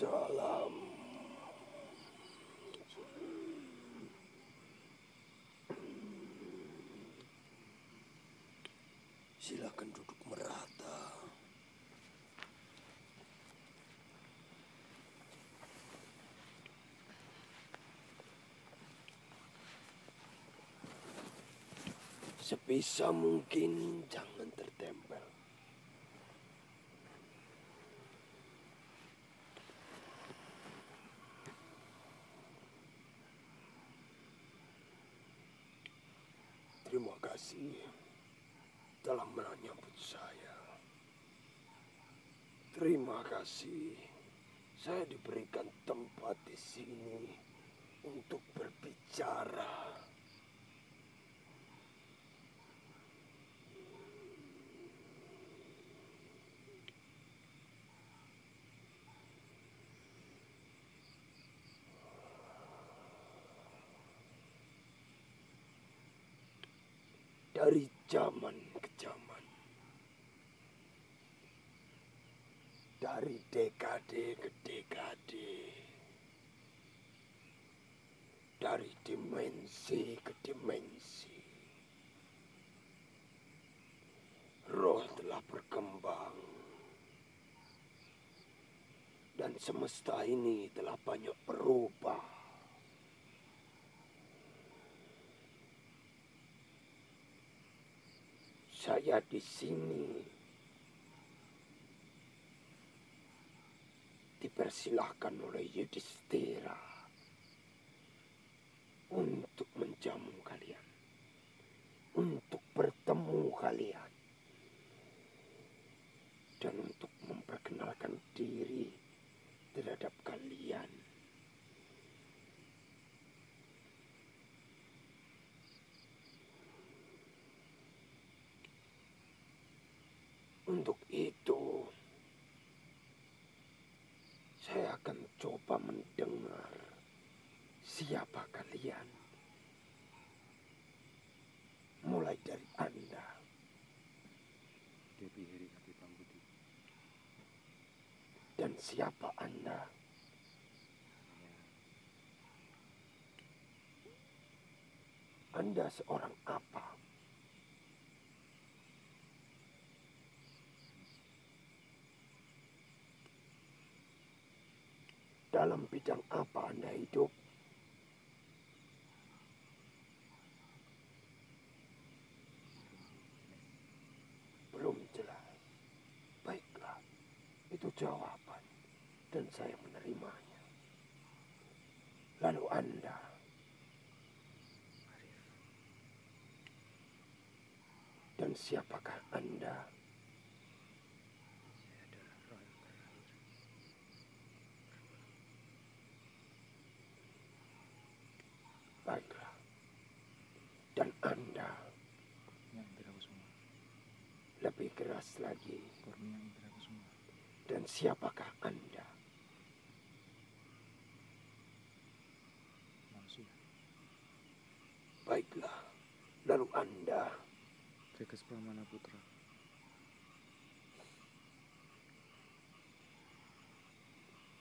salam. Silakan duduk merata. Sebisa mungkin jangan telah menyambut saya. Terima kasih saya diberikan tempat di sini untuk berbicara. Dari zaman zaman. Dari dekade ke dekade. Dari dimensi ke dimensi. Roh telah berkembang. Dan semesta ini telah banyak berubah. Saya di sini dipersilahkan oleh Yudhistira untuk menjamu kalian, untuk bertemu kalian, dan untuk memperkenalkan diri terhadap kalian. Untuk itu, saya akan coba mendengar siapa kalian. Mulai dari Anda. Dan siapa Anda? Anda seorang apa? Dalam bidang apa Anda hidup? Belum jelas. Baiklah, itu jawaban dan saya menerimanya. Lalu Anda dan siapakah Anda? Saya adalah roh yang terakhir. Baiklah. Dan Anda Yang Indra Kusuma. lebih keras lagi. Dan siapakah Anda? Baiklah. Lalu Anda Vegas Pramana Putra.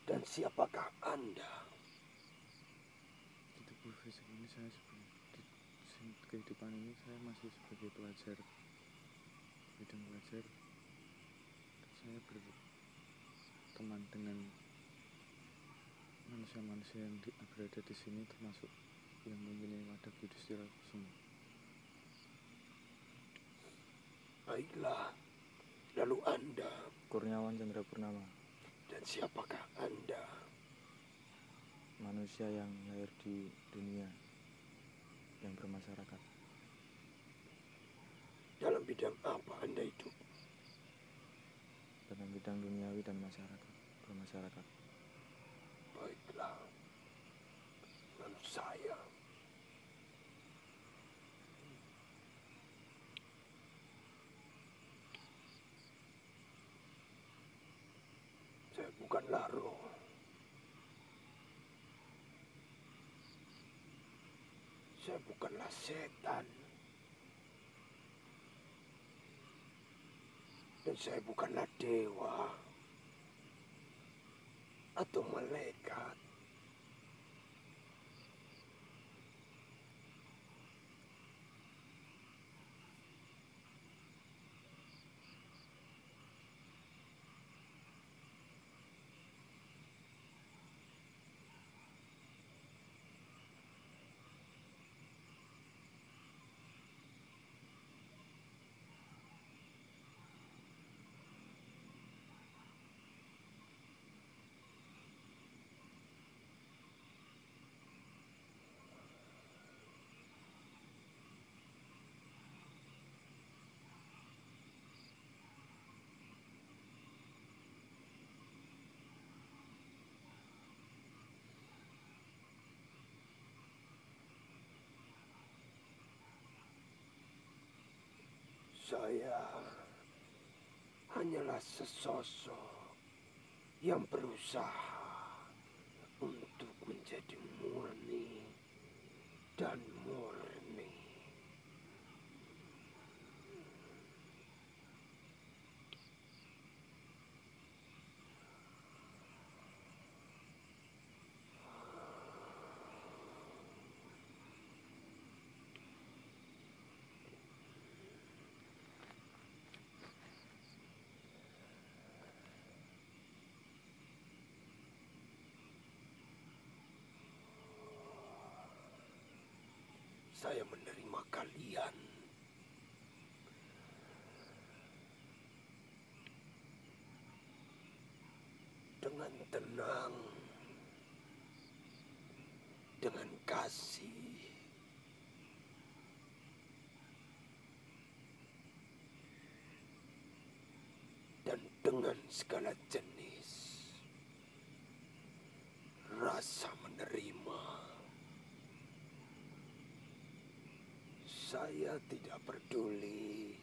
dan siapakah Anda? Di tubuh fisik ini saya sebagai kehidupan ini saya masih sebagai pelajar bidang pelajar saya berteman dengan manusia-manusia yang di- berada di sini termasuk yang mempunyai wadah Yudhistira Kusuma. Baiklah. Lalu Anda Kurniawan Chandra Purnama, dan siapakah Anda? manusia yang lahir di dunia yang bermasyarakat. Dalam bidang apa Anda hidup? dalam bidang duniawi dan masyarakat bermasyarakat. Baiklah. Lalu saya. Saya bukanlah roh. Saya bukanlah setan. Dan saya bukanlah dewa atau malaikat. saya hanyalah sesosok yang berusaha untuk menjadi murni dan murni. Saya menerima kalian. Dengan tenang. Dengan kasih. Dan dengan segala jenis rasa menerima. Saya tidak peduli.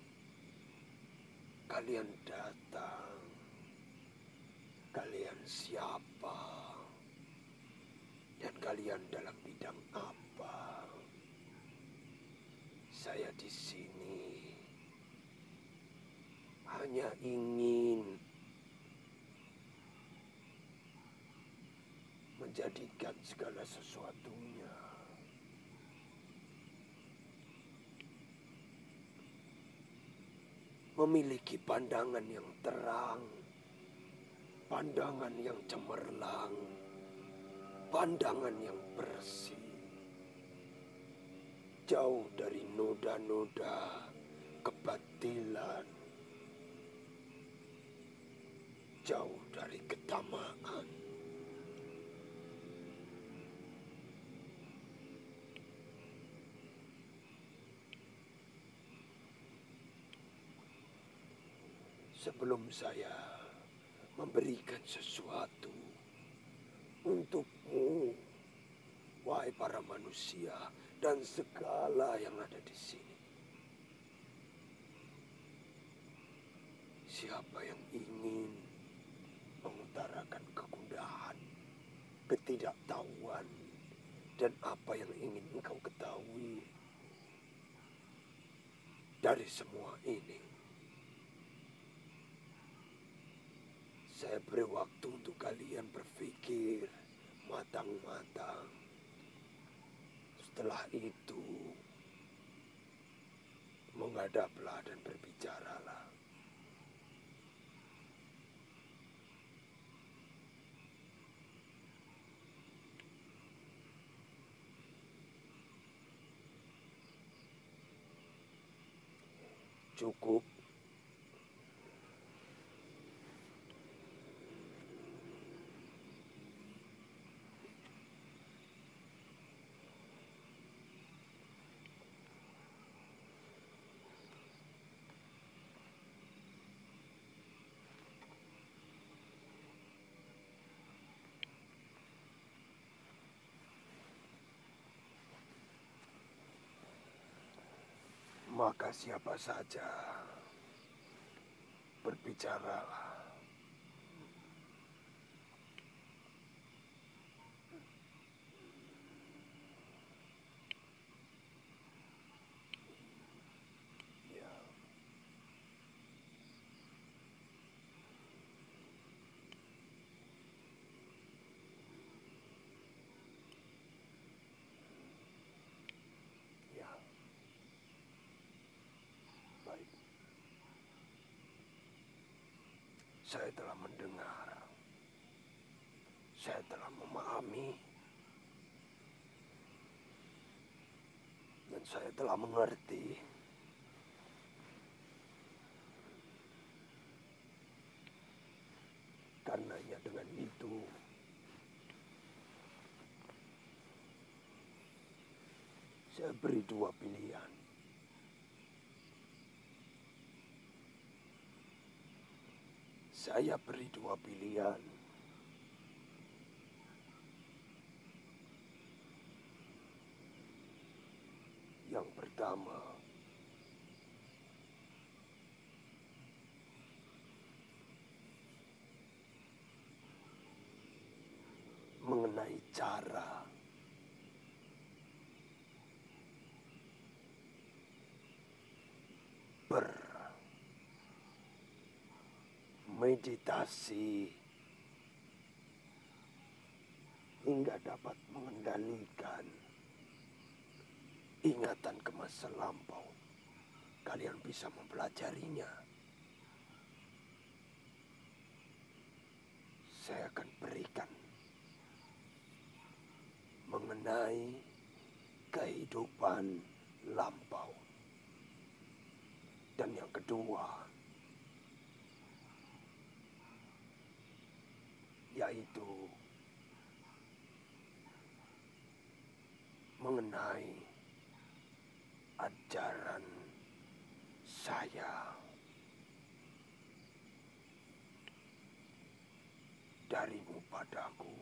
Kalian datang. Kalian siapa? Dan kalian dalam bidang apa? Saya di sini hanya ingin menjadikan segala sesuatunya memiliki pandangan yang terang, pandangan yang cemerlang, pandangan yang bersih, jauh dari noda-noda kebatilan, jauh dari ketamaan. Sebelum saya memberikan sesuatu untukmu, wahai para manusia dan segala yang ada di sini. Siapa yang ingin mengutarakan kegundahan, ketidaktahuan, dan apa yang ingin engkau ketahui dari semua ini? Saya beri waktu untuk kalian berpikir matang-matang. Setelah itu, menghadaplah dan berbicaralah. Cukup maka siapa saja berbicaralah. Saya telah mendengar. Saya telah memahami. Dan saya telah mengerti. Karenanya dengan itu saya beri dua pilihan. Saya beri dua pilihan. Yang pertama, mengenai cara bermeditasi hingga dapat mengendalikan ingatan ke masa lampau. Kalian bisa mempelajarinya. Saya akan berikan mengenai kehidupan lampau. Dan yang kedua, yaitu mengenai ajaran saya darimu padaku.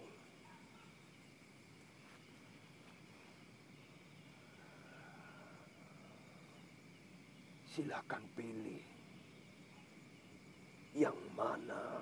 Silakan pilih yang mana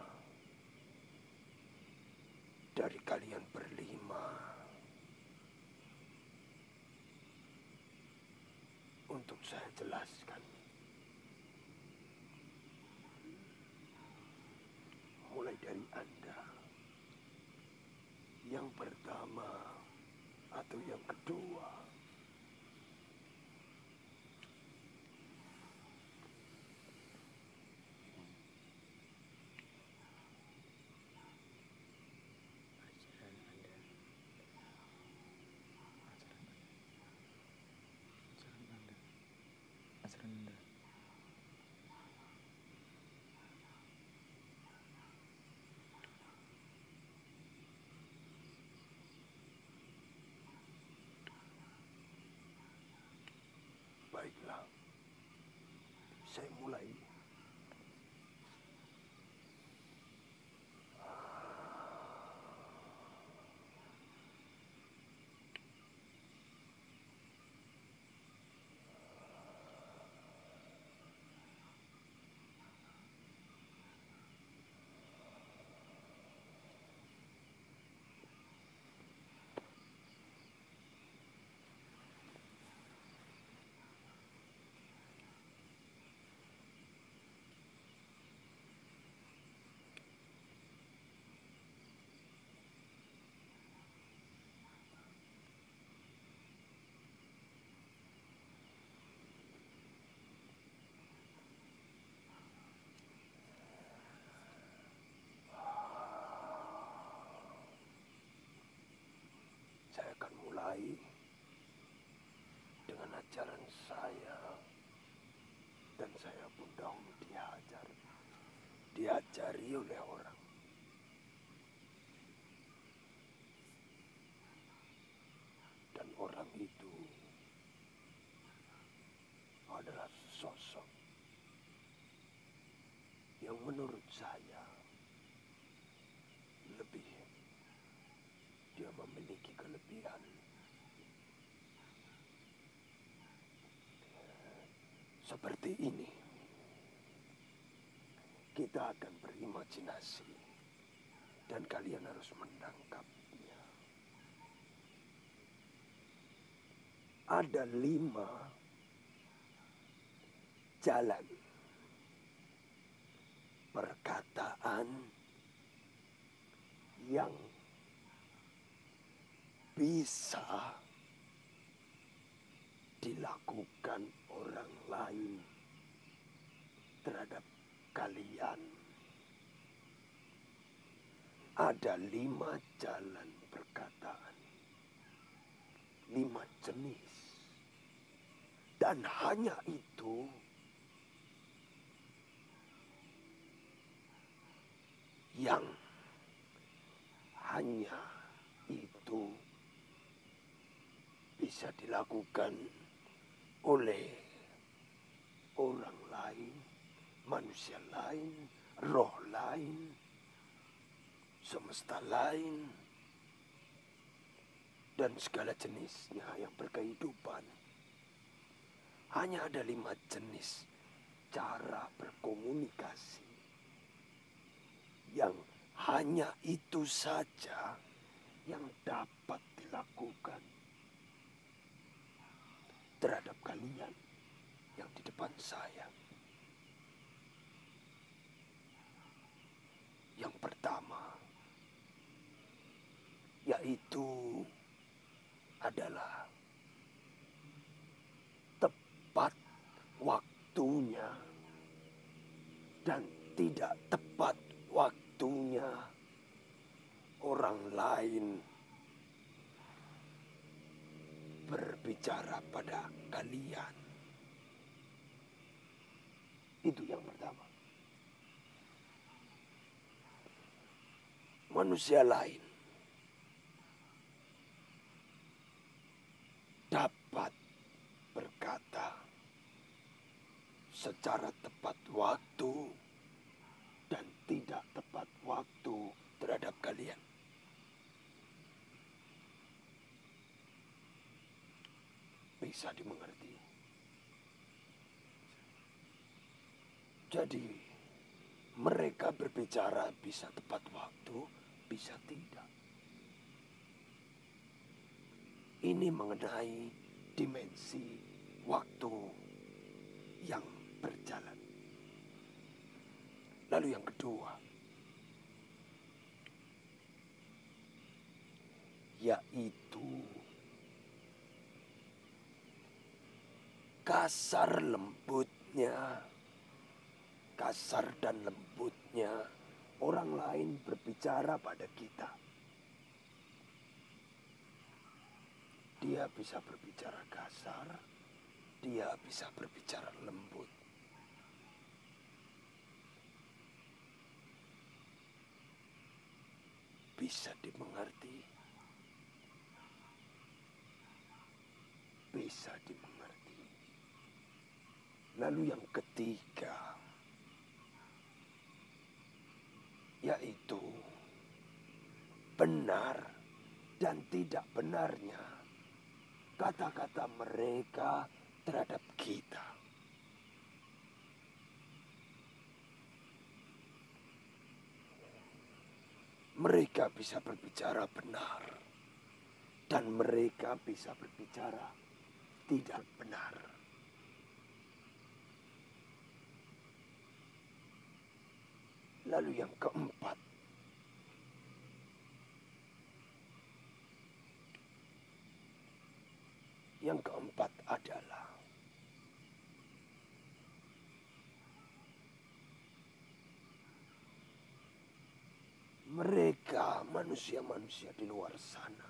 Seperti ini, kita akan berimajinasi dan kalian harus menangkapnya. Ada lima jalan perkataan yang bisa dilakukan orang lain terhadap kalian. Ada lima jalan perkataan, lima jenis, dan hanya itu yang hanya itu bisa dilakukan oleh orang lain, manusia lain, roh lain, semesta lain, dan segala jenisnya yang berkehidupan. Hanya ada lima jenis cara berkomunikasi yang hanya itu saja yang dapat dilakukan terhadap kalian yang di depan saya. Yang pertama yaitu adalah tepat waktunya dan tidak tepat waktunya orang lain berbicara pada kalian. Itu yang pertama. Manusia lain dapat berkata secara tepat waktu dan tidak tepat waktu terhadap kalian. Bisa dimengerti. Jadi, mereka berbicara bisa tepat waktu, bisa tidak. Ini mengenai dimensi waktu yang berjalan. Lalu yang kedua, yaitu kasar lembutnya, kasar dan lembutnya orang lain berbicara pada kita. Dia bisa berbicara kasar, dia bisa berbicara lembut. Bisa dimengerti. Bisa dimengerti. Lalu yang ketiga, yaitu benar dan tidak benarnya kata-kata mereka terhadap kita. Mereka bisa berbicara benar dan mereka bisa berbicara tidak benar. Lalu yang keempat, yang keempat adalah mereka manusia-manusia di luar sana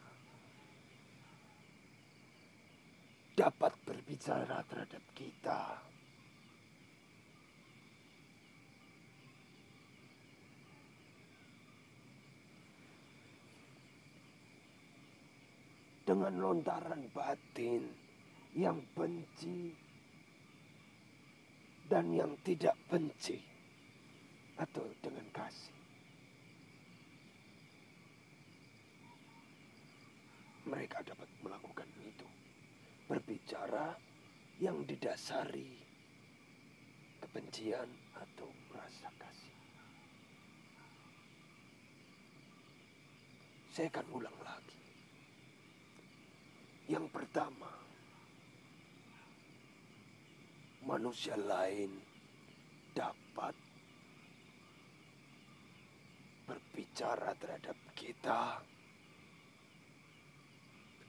dapat berbicara terhadap kita. Dengan lontaran batin yang benci dan yang tidak benci atau dengan kasih. Mereka dapat melakukan itu berbicara yang didasari kebencian atau rasa kasih. Saya akan ulang lagi. Yang pertama, manusia lain dapat berbicara terhadap kita.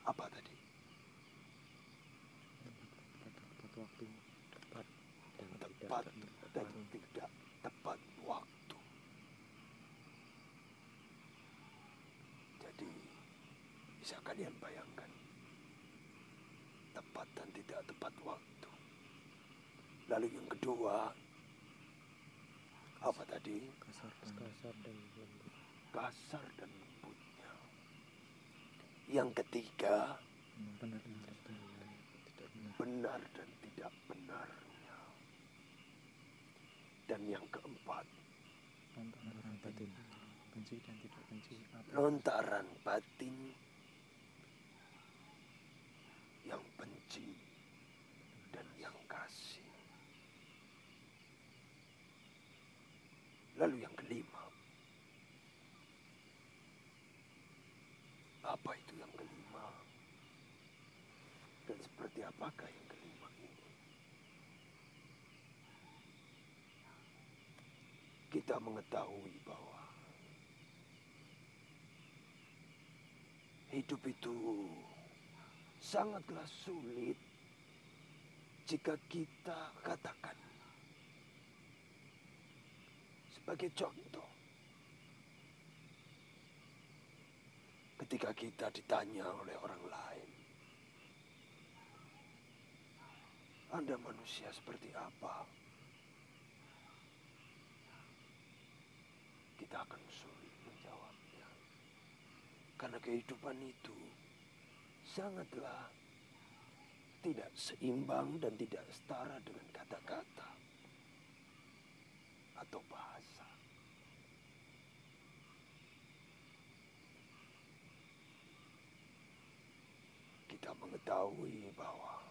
Apa tadi? tepat waktu tepat dan tepat dan tidak tepat waktu. Jadi bisa kalian tepat dan tidak tepat waktu. Lalu yang kedua apa tadi? kasar dan kasar dan lembut Kasar dan lembutnya. Yang ketiga benar dan tidak benar benar dan tidak benarnya. Dan yang keempat lontaran batin benci dan tidak benci apa lontaran batin yang benci dan yang kasih. Lalu yang kelima, Apa itu yang kelima? Dan seperti apakah yang kelima ini? Kita mengetahui bahwa hidup itu sangatlah sulit jika kita katakan sebagai contoh. Ketika kita ditanya oleh orang lain Anda manusia seperti apa? Kita akan sulit menjawabnya. Karena kehidupan itu sangatlah tidak seimbang dan tidak setara dengan kata-kata atau bahasa. Kita mengetahui bahwa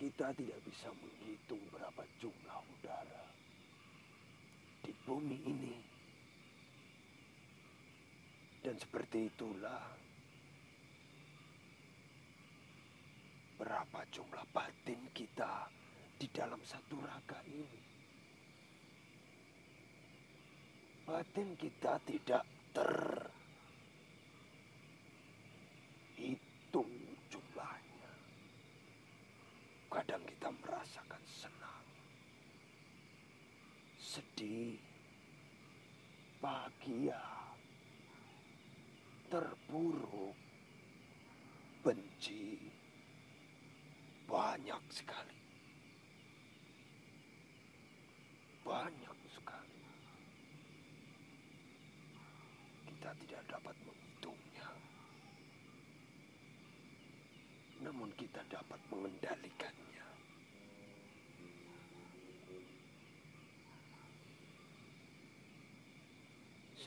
kita tidak bisa menghitung berapa jumlah udara di bumi ini. Dan seperti itulah berapa jumlah batin kita di dalam satu raga ini. Batin kita tidak terhitung Kadang kita merasakan senang, sedih, bahagia, terpuruk, benci, banyak sekali. Banyak sekali. Kita tidak dapat menghitungnya. Namun kita dapat mengendalikannya.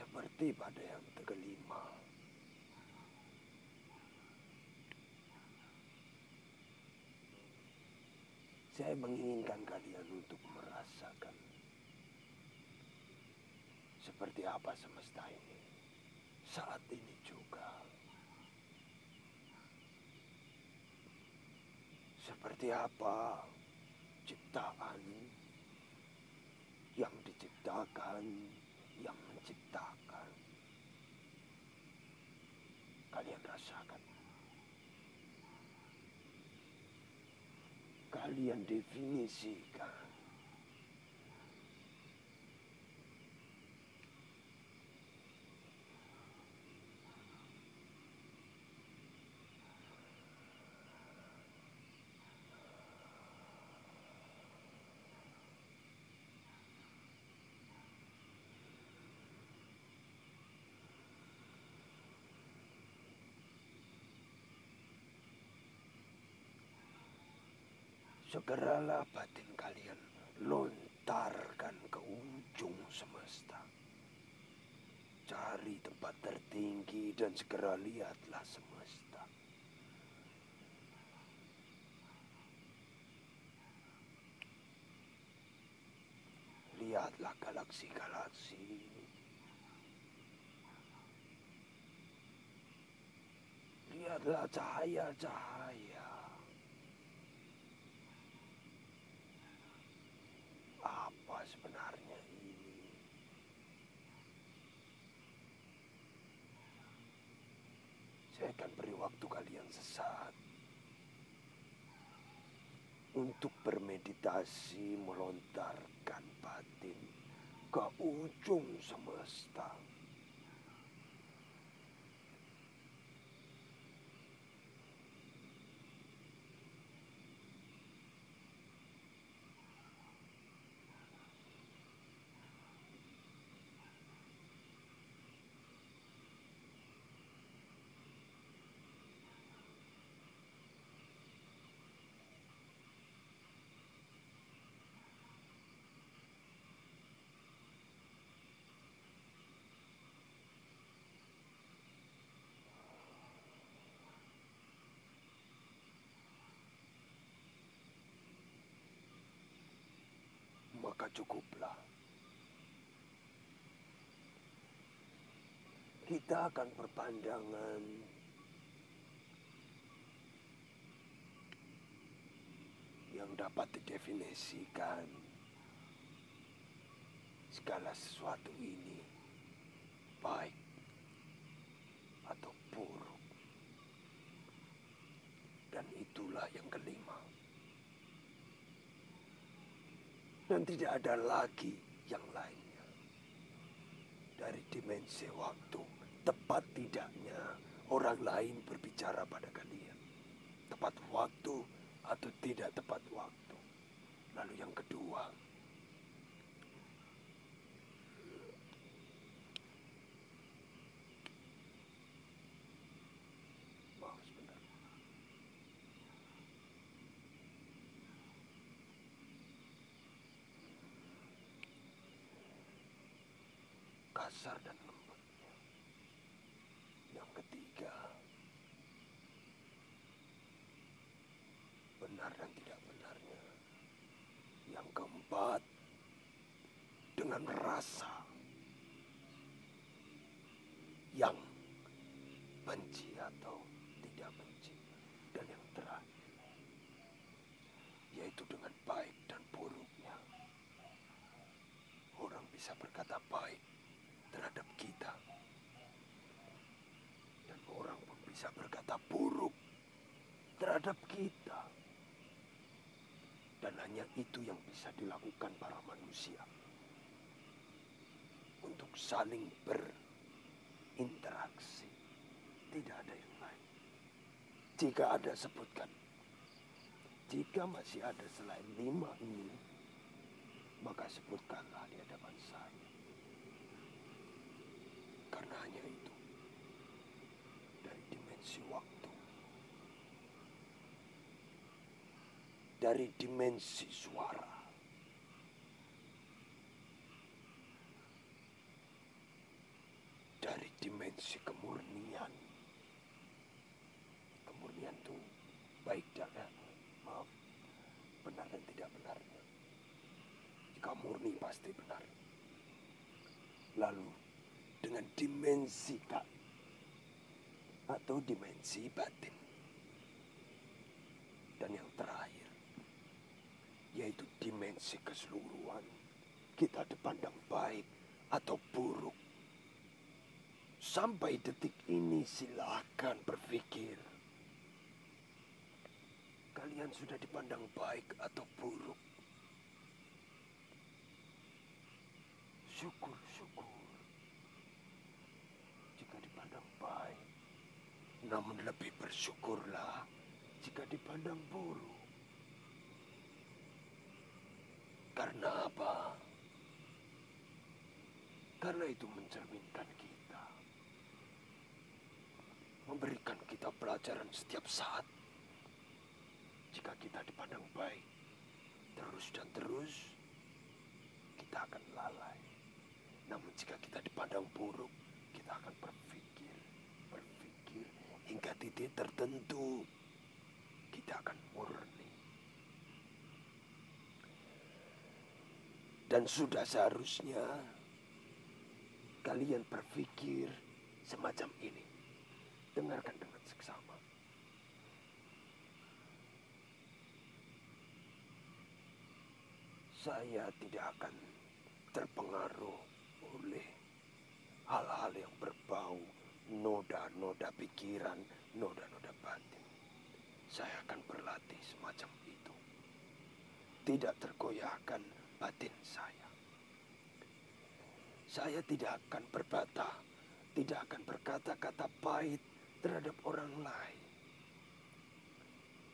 Seperti pada yang kelima. Saya menginginkan kalian untuk merasakan seperti apa semesta ini saat ini juga. Seperti apa ciptaan yang diciptakan, yang menciptakan. Kalian rasakan. Kalian definisikan. Segeralah batin kalian lontarkan ke ujung semesta. Cari tempat tertinggi dan segera lihatlah semesta. Lihatlah galaksi-galaksi. Lihatlah cahaya-cahaya. Apa sebenarnya ini? Saya akan beri waktu kalian sesaat untuk bermeditasi melontarkan batin ke ujung semesta. maka cukuplah. kita akan berpandangan yang dapat didefinisikan segala sesuatu ini baik atau buruk. Dan itulah yang kelima. Dan tidak ada lagi yang lainnya. Dari dimensi waktu, tepat tidaknya orang lain berbicara pada kalian. Tepat waktu atau tidak tepat waktu. Lalu yang kedua, maaf sebentar. Kasar dan lembutnya. Yang ketiga, benar dan tidak benarnya. Yang keempat, dengan rasa yang benci atau tidak benci. Dan yang terakhir, yaitu dengan baik dan buruknya. Orang bisa berkata baik terhadap kita. Dan orang pun bisa berkata buruk terhadap kita. Dan hanya itu yang bisa dilakukan para manusia. Untuk saling berinteraksi. Tidak ada yang lain. Jika ada sebutkan. Jika masih ada selain lima ini. Maka sebutkanlah di hadapan saya. Karena hanya itu. Dimensi waktu. Dari dimensi suara. Dari dimensi kemurnian. Kemurnian itu baik dan maaf benar dan tidak benarnya. Jika murni pasti benar. Lalu dengan dimensi kak atau dimensi batin. Dan yang terakhir yaitu dimensi keseluruhan. Kita dipandang baik atau buruk. Sampai detik ini silahkan berpikir. Kalian sudah dipandang baik atau buruk. Syukur-syukur. Jika dipandang baik. Namun lebih bersyukurlah jika dipandang buruk. Karena apa? Karena itu mencerminkan kita. Memberikan kita pelajaran setiap saat. Jika kita dipandang baik, terus dan terus, kita akan lalai. Namun jika kita dipandang buruk, kita akan berpikir, hingga titik tertentu kita akan murni. Dan sudah seharusnya kalian berpikir semacam ini. Dengarkan dengan seksama. Saya tidak akan terpengaruh oleh hal-hal yang berbau noda-noda pikiran, noda-noda batin. Saya akan berlatih semacam itu. Tidak tergoyahkan batin saya. Saya tidak akan berbata, tidak akan berkata-kata pahit terhadap orang lain.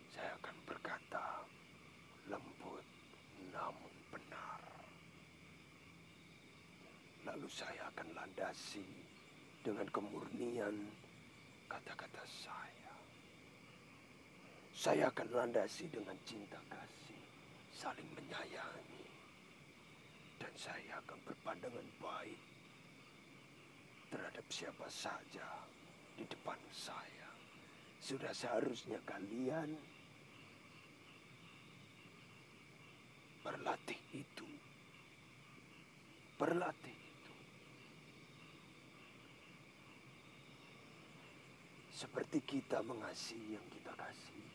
Saya akan berkata lembut namun benar. Lalu saya akan landasi dengan kemurnian kata-kata saya. Saya akan landasi dengan cinta kasih, saling menyayangi. Dan saya akan berpandangan baik terhadap siapa saja di depan saya. Sudah seharusnya kalian berlatih itu. Berlatih itu. Seperti kita mengasihi yang kita kasih.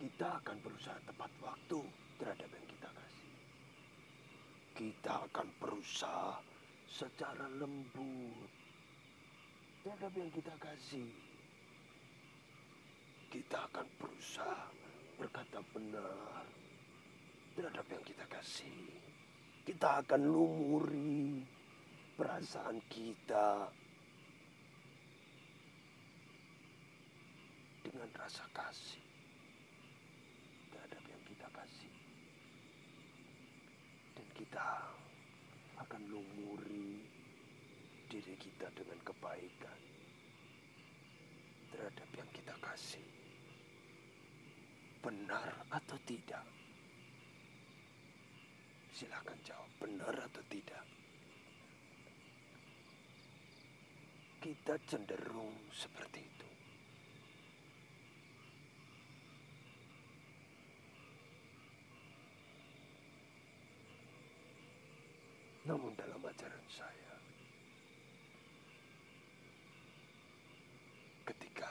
Kita akan berusaha tepat waktu terhadap yang kita kasih. Kita akan berusaha secara lembut terhadap yang kita kasih. Kita akan berusaha berkata benar terhadap yang kita kasih. Kita akan lumuri perasaan kita dengan rasa kasih terhadap yang kita kasih. Dan kita akan lumuri diri kita dengan kebaikan terhadap yang kita kasih. Benar atau tidak? Silakan jawab benar atau tidak. Kita cenderung seperti itu. Namun dalam ajaran saya, ketika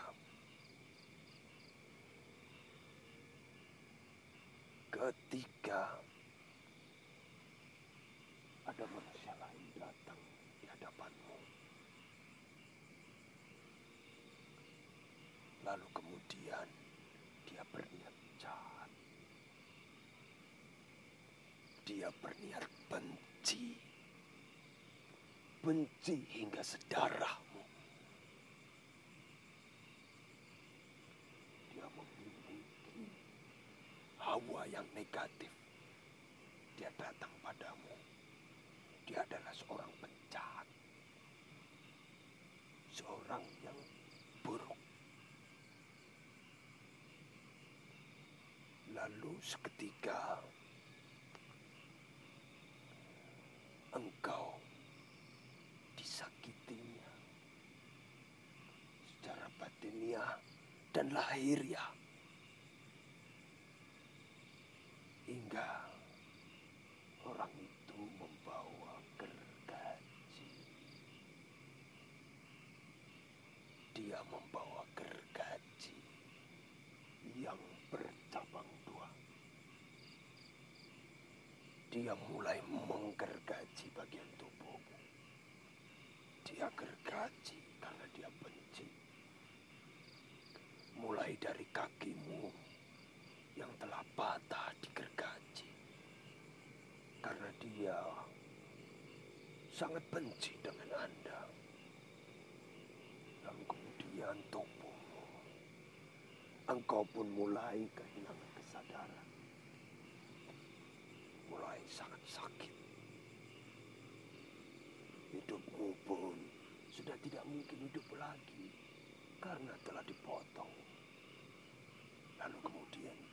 ketika ada manusia lain datang di hadapanmu, lalu kemudian dia berniat jahat, dia berniat benci, benci hingga sedarahmu. Dia memiliki hawa yang negatif. Dia datang padamu. Dia adalah seorang penjahat. Seorang yang buruk. Lalu seketika engkau disakitinya secara batiniah dan lahiriah hingga orang itu membawa gergaji. Dia membawa gergaji yang bercabang dua. Dia mulai menggergaji bagian tubuhmu. Dia gergaji karena dia benci. Mulai dari kakimu yang telah patah digergaji. Karena dia sangat benci dengan Anda. Lalu kemudian tubuhmu. Engkau pun mulai kehilangan kesadaran mulai sangat sakit. Hidupmu pun sudah tidak mungkin hidup lagi karena telah dipotong.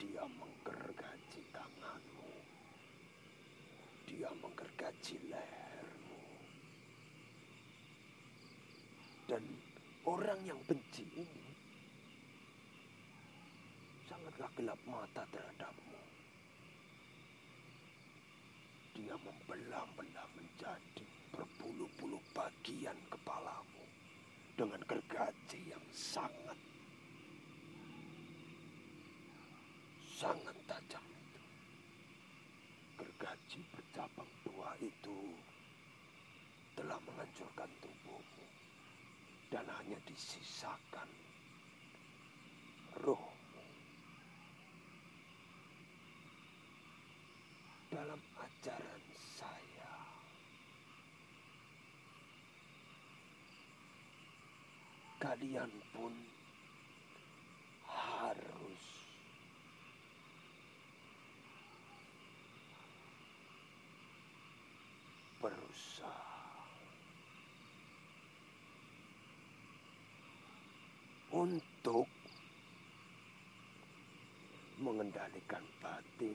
Dia menggergaji tanganmu. Dia menggergaji lehermu. Dan orang yang benci ini sangatlah gelap mata terhadapmu. Dia membelah-belah menjadi berpuluh-puluh bagian kepalamu dengan gergaji yang sangat sangat tajam itu. Gergaji bercabang dua itu telah menghancurkan tubuhmu dan hanya disisakan rohmu. Dalam ajaran saya, kalian pun harus berusaha untuk mengendalikan batin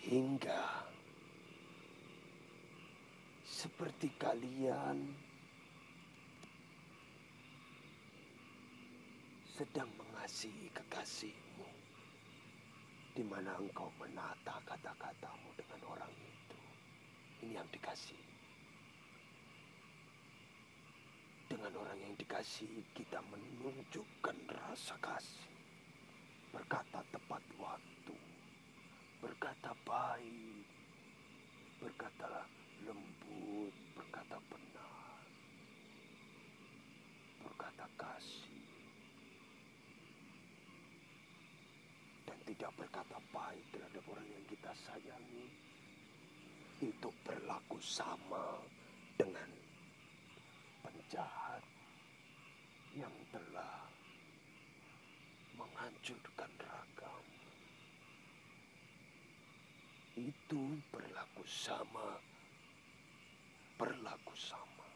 hingga seperti kalian sedang mengasihi kekasihmu di mana engkau menata kata-katamu dengan orang itu. Ini yang dikasih. Dengan orang yang dikasih, kita menunjukkan rasa kasih. Berkata tepat waktu. Berkata baik. berkata lembut. Berkata benar. Berkata kasih. Tidak berkata baik terhadap orang yang kita sayangi. Itu berlaku sama dengan penjahat yang telah menghancurkan ragam. Itu berlaku sama, berlaku sama.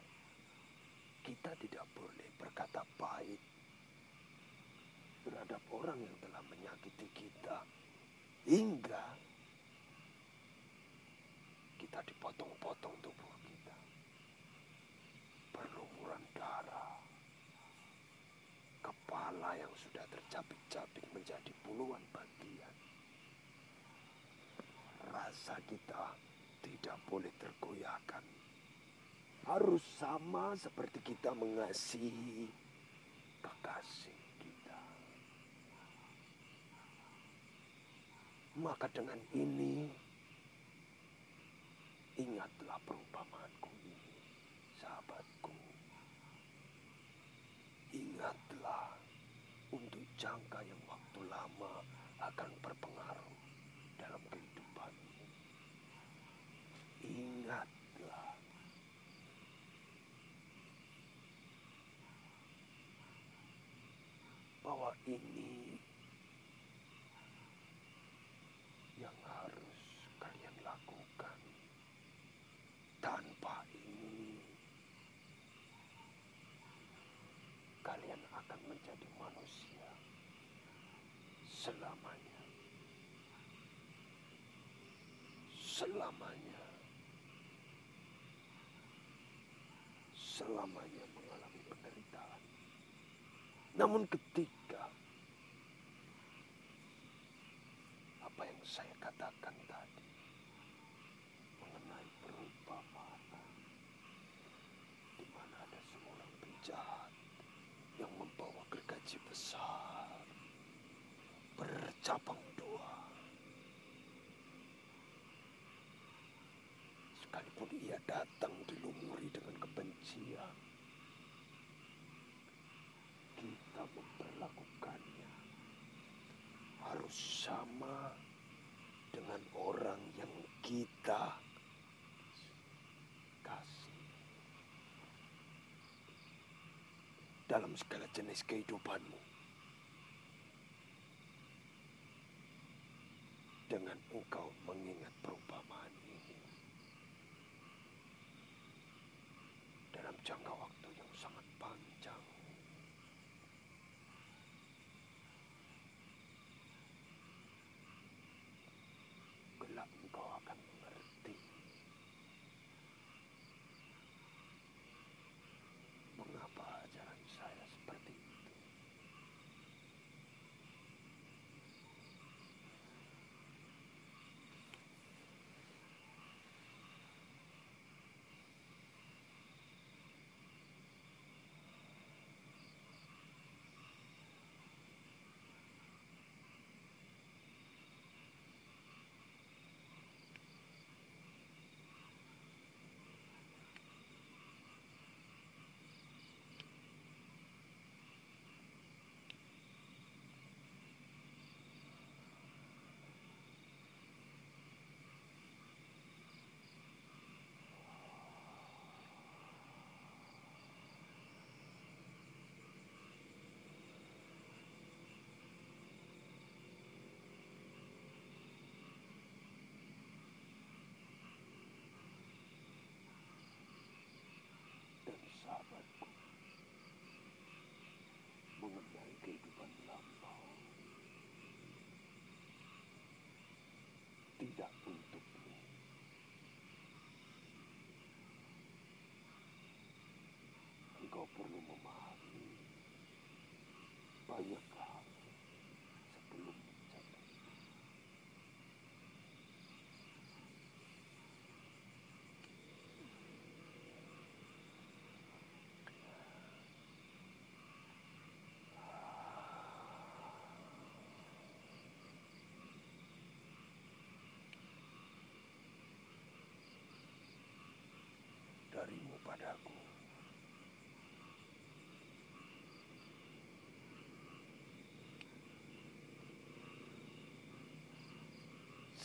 Kita tidak boleh berkata baik terhadap orang yang telah menyakiti kita hingga kita dipotong-potong tubuh kita. Berlumuran darah. Kepala yang sudah tercapik-capik menjadi puluhan bagian. Rasa kita tidak boleh tergoyahkan. Harus sama seperti kita mengasihi kekasih kita. Maka dengan ini Ingatlah perumpamaanku ini, sahabatku. Ingatlah untuk jangka yang waktu lama akan berpengaruh dalam kehidupanmu. Ingatlah. Bahwa ini yang harus kalian lakukan. Tanpa ini, kalian akan menjadi manusia selamanya. Selamanya. Selamanya mengalami penderitaan. Namun ketika apa yang saya katakan tadi mengenai perumpamaan di mana ada seorang penjahat yang membawa gergaji besar bercabang datang dilumuri dengan kebencian kita memperlakukannya harus sama dengan orang yang kita kasih dalam segala jenis kehidupanmu. Gott.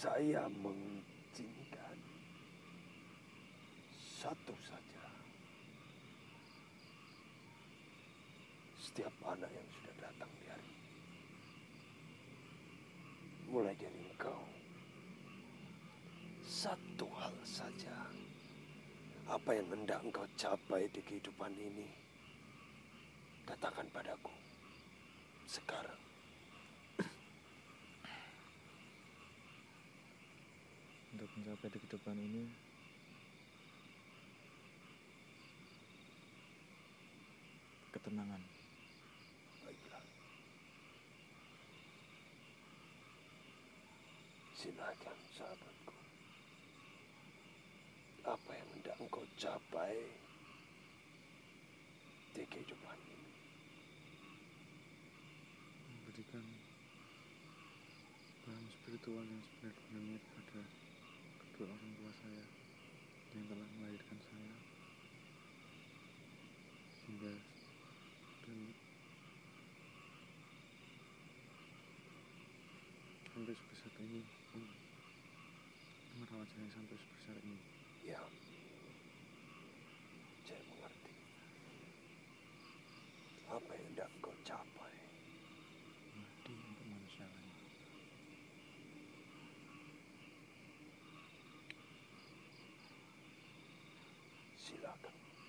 Saya mengizinkan satu saja. Setiap anak yang sudah datang di hari mulai dari engkau, satu hal saja. Apa yang hendak engkau capai di kehidupan ini, katakan padaku sekarang. untuk mencapai di kehidupan ini ketenangan Baiklah. Silakan sahabatku. Apa yang hendak engkau capai di kehidupan ini? memberikan paham spiritual yang sebenar-benarnya kepada kedua orang tua saya yang telah melahirkan saya sehingga dan sampai sebesar ini um, merawat saya sampai sebesar ini Ya, saya mengerti. Apa yang hendak engkau capai? mati untuk manusia lain Silakan. pencerahan